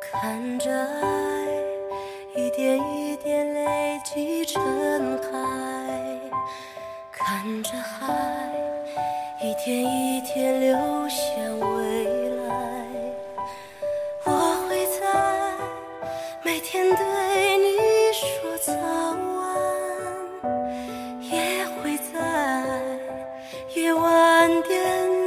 看着爱一点一点累积成海看着海一天一天留下未来我会在每天对你说早安也会在夜晚点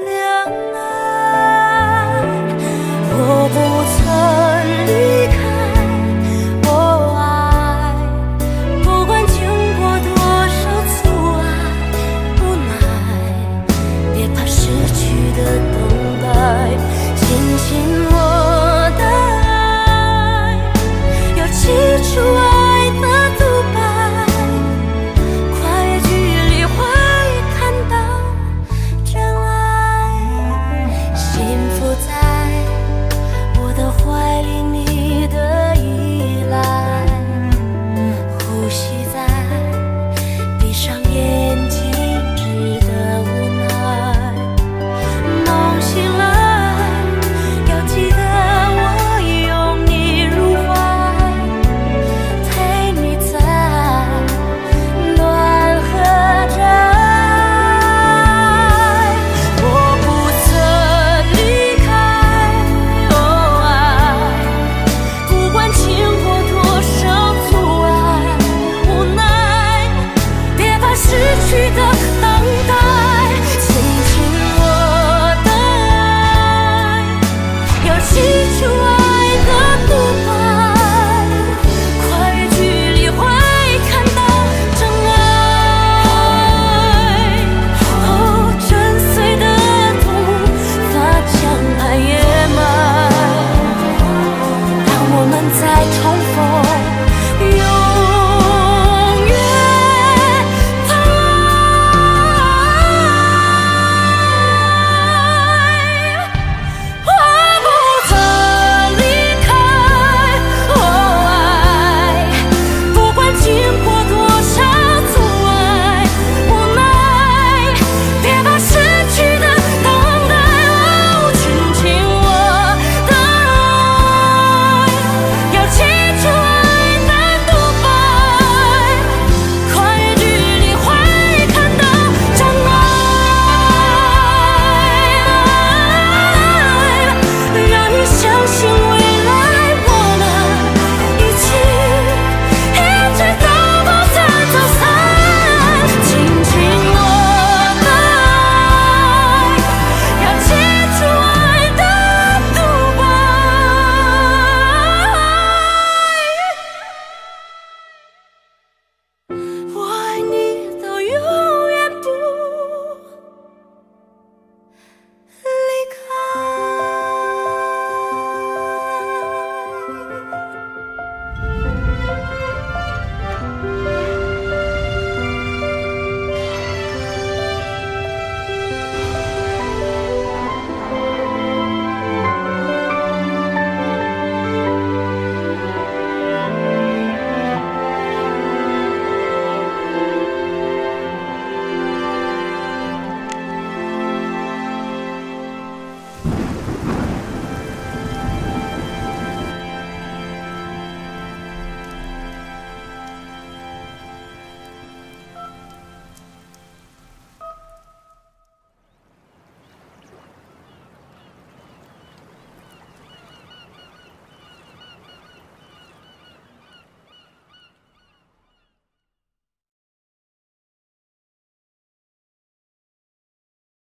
去的